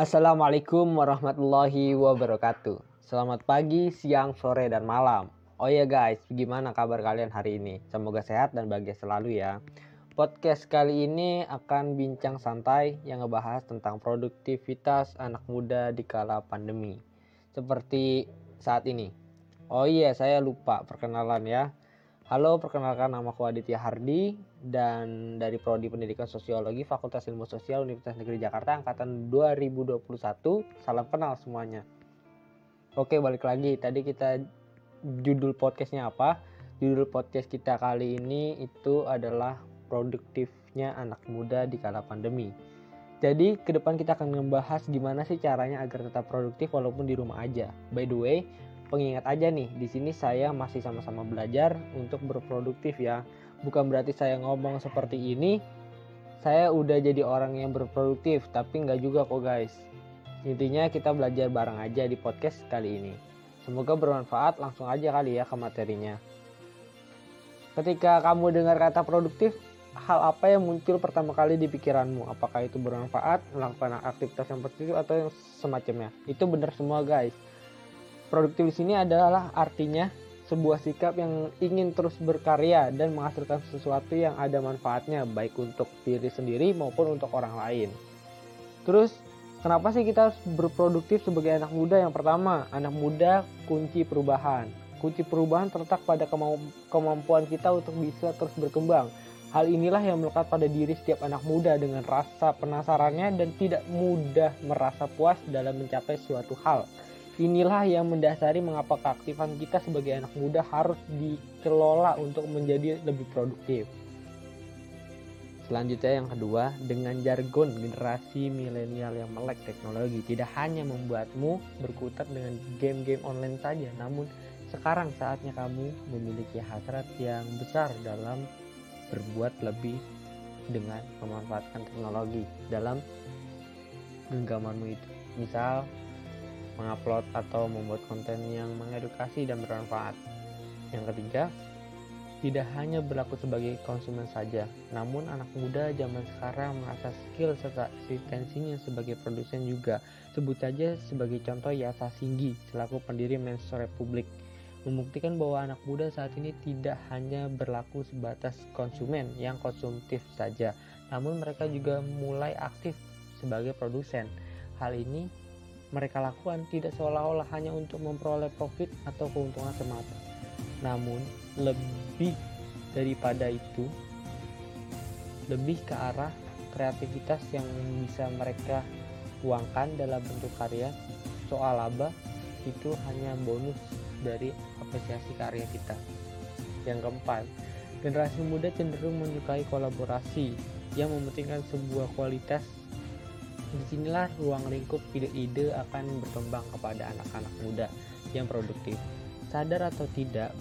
Assalamualaikum warahmatullahi wabarakatuh. Selamat pagi, siang, sore, dan malam. Oh ya guys, gimana kabar kalian hari ini? Semoga sehat dan bahagia selalu ya. Podcast kali ini akan bincang santai yang ngebahas tentang produktivitas anak muda di kala pandemi. Seperti saat ini. Oh iya, saya lupa perkenalan ya. Halo, perkenalkan nama aku Aditya Hardi dan dari Prodi Pendidikan Sosiologi Fakultas Ilmu Sosial Universitas Negeri Jakarta angkatan 2021. Salam kenal semuanya. Oke, balik lagi. Tadi kita judul podcastnya apa? Judul podcast kita kali ini itu adalah produktifnya anak muda di kala pandemi. Jadi, ke depan kita akan membahas gimana sih caranya agar tetap produktif walaupun di rumah aja. By the way, pengingat aja nih, di sini saya masih sama-sama belajar untuk berproduktif ya. Bukan berarti saya ngomong seperti ini, saya udah jadi orang yang berproduktif, tapi nggak juga kok guys. Intinya kita belajar bareng aja di podcast kali ini. Semoga bermanfaat, langsung aja kali ya ke materinya. Ketika kamu dengar kata produktif, hal apa yang muncul pertama kali di pikiranmu? Apakah itu bermanfaat, melakukan aktivitas yang positif atau yang semacamnya? Itu benar semua guys Produktif di sini adalah artinya sebuah sikap yang ingin terus berkarya dan menghasilkan sesuatu yang ada manfaatnya baik untuk diri sendiri maupun untuk orang lain. Terus kenapa sih kita harus berproduktif sebagai anak muda? Yang pertama, anak muda kunci perubahan. Kunci perubahan terletak pada kemampuan kita untuk bisa terus berkembang. Hal inilah yang melekat pada diri setiap anak muda dengan rasa penasarannya dan tidak mudah merasa puas dalam mencapai suatu hal. Inilah yang mendasari mengapa keaktifan kita sebagai anak muda harus dikelola untuk menjadi lebih produktif. Selanjutnya yang kedua, dengan jargon generasi milenial yang melek teknologi tidak hanya membuatmu berkutat dengan game-game online saja, namun sekarang saatnya kamu memiliki hasrat yang besar dalam berbuat lebih dengan memanfaatkan teknologi dalam genggamanmu itu. Misal mengupload atau membuat konten yang mengedukasi dan bermanfaat. Yang ketiga, tidak hanya berlaku sebagai konsumen saja, namun anak muda zaman sekarang merasa skill serta eksistensinya sebagai produsen juga. Sebut saja sebagai contoh Yasa Singgi selaku pendiri Menso Republik membuktikan bahwa anak muda saat ini tidak hanya berlaku sebatas konsumen yang konsumtif saja, namun mereka juga mulai aktif sebagai produsen. Hal ini mereka lakukan tidak seolah-olah hanya untuk memperoleh profit atau keuntungan semata. Namun, lebih daripada itu, lebih ke arah kreativitas yang bisa mereka uangkan dalam bentuk karya. Soal laba itu hanya bonus dari apresiasi karya kita. Yang keempat, generasi muda cenderung menyukai kolaborasi yang mementingkan sebuah kualitas Di sinilah ruang lingkup ide-ide akan berkembang kepada anak-anak muda yang produktif. Sadar atau tidak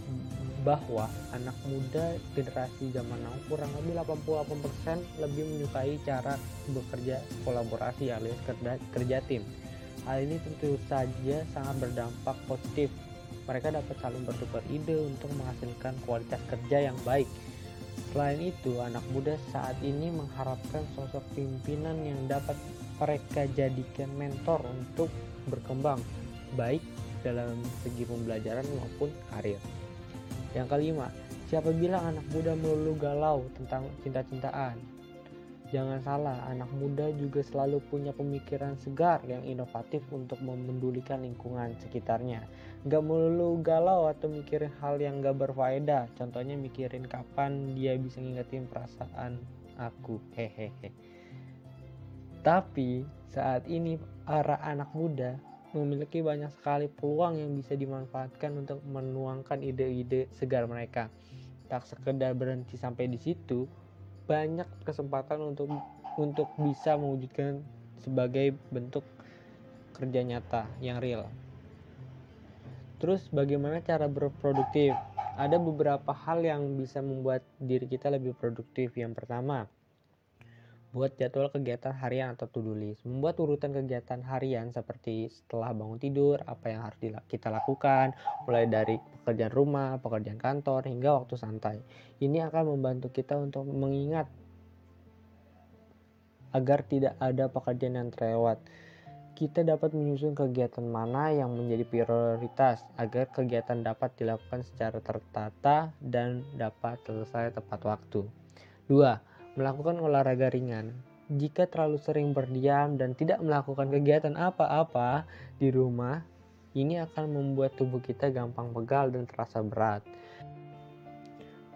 bahwa anak muda generasi zaman now kurang lebih 88% lebih menyukai cara bekerja kolaborasi alias kerja, kerja tim. Hal ini tentu saja sangat berdampak positif. Mereka dapat saling bertukar ide untuk menghasilkan kualitas kerja yang baik. Selain itu, anak muda saat ini mengharapkan sosok pimpinan yang dapat mereka jadikan mentor untuk berkembang baik dalam segi pembelajaran maupun karir. Yang kelima, siapa bilang anak muda melulu galau tentang cinta-cintaan? Jangan salah, anak muda juga selalu punya pemikiran segar yang inovatif untuk memendulikan lingkungan sekitarnya. Gak melulu galau atau mikirin hal yang gak berfaedah. Contohnya mikirin kapan dia bisa ngingetin perasaan aku. Hehehe. Tapi saat ini para anak muda memiliki banyak sekali peluang yang bisa dimanfaatkan untuk menuangkan ide-ide segar mereka. Tak sekedar berhenti sampai di situ, banyak kesempatan untuk untuk bisa mewujudkan sebagai bentuk kerja nyata yang real. Terus bagaimana cara berproduktif? Ada beberapa hal yang bisa membuat diri kita lebih produktif. Yang pertama, buat jadwal kegiatan harian atau to-do list. Membuat urutan kegiatan harian seperti setelah bangun tidur, apa yang harus kita lakukan, mulai dari pekerjaan rumah, pekerjaan kantor, hingga waktu santai. Ini akan membantu kita untuk mengingat agar tidak ada pekerjaan yang terlewat. Kita dapat menyusun kegiatan mana yang menjadi prioritas agar kegiatan dapat dilakukan secara tertata dan dapat selesai tepat waktu. 2. Melakukan olahraga ringan. Jika terlalu sering berdiam dan tidak melakukan kegiatan apa-apa di rumah, ini akan membuat tubuh kita gampang pegal dan terasa berat.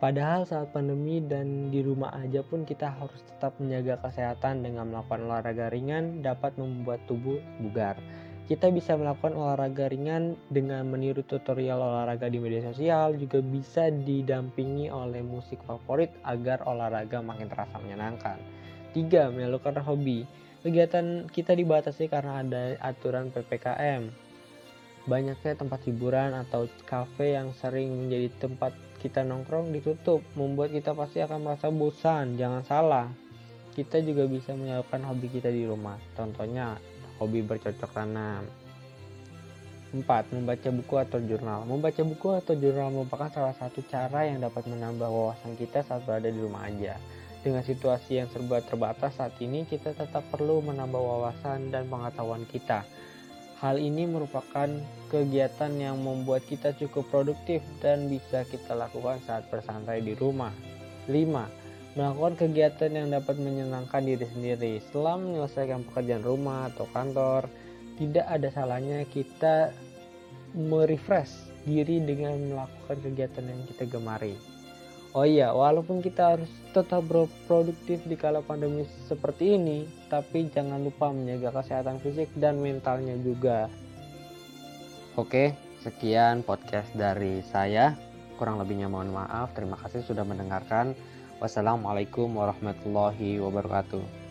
Padahal saat pandemi dan di rumah aja pun kita harus tetap menjaga kesehatan dengan melakukan olahraga ringan dapat membuat tubuh bugar. Kita bisa melakukan olahraga ringan dengan meniru tutorial olahraga di media sosial, juga bisa didampingi oleh musik favorit agar olahraga makin terasa menyenangkan. 3. Melakukan hobi. Kegiatan kita dibatasi karena ada aturan PPKM. Banyaknya tempat hiburan atau kafe yang sering menjadi tempat kita nongkrong ditutup, membuat kita pasti akan merasa bosan. Jangan salah, kita juga bisa menyalurkan hobi kita di rumah. Contohnya, hobi bercocok tanam. 4. Membaca buku atau jurnal. Membaca buku atau jurnal merupakan salah satu cara yang dapat menambah wawasan kita saat berada di rumah aja. Dengan situasi yang serba terbatas saat ini, kita tetap perlu menambah wawasan dan pengetahuan kita. Hal ini merupakan kegiatan yang membuat kita cukup produktif dan bisa kita lakukan saat bersantai di rumah. 5. Melakukan kegiatan yang dapat menyenangkan diri sendiri. Setelah menyelesaikan pekerjaan rumah atau kantor, tidak ada salahnya kita merefresh diri dengan melakukan kegiatan yang kita gemari. Oh iya, walaupun kita harus tetap berproduktif di kala pandemi seperti ini, tapi jangan lupa menjaga kesehatan fisik dan mentalnya juga. Oke, sekian podcast dari saya. Kurang lebihnya mohon maaf. Terima kasih sudah mendengarkan. Wassalamualaikum warahmatullahi wabarakatuh.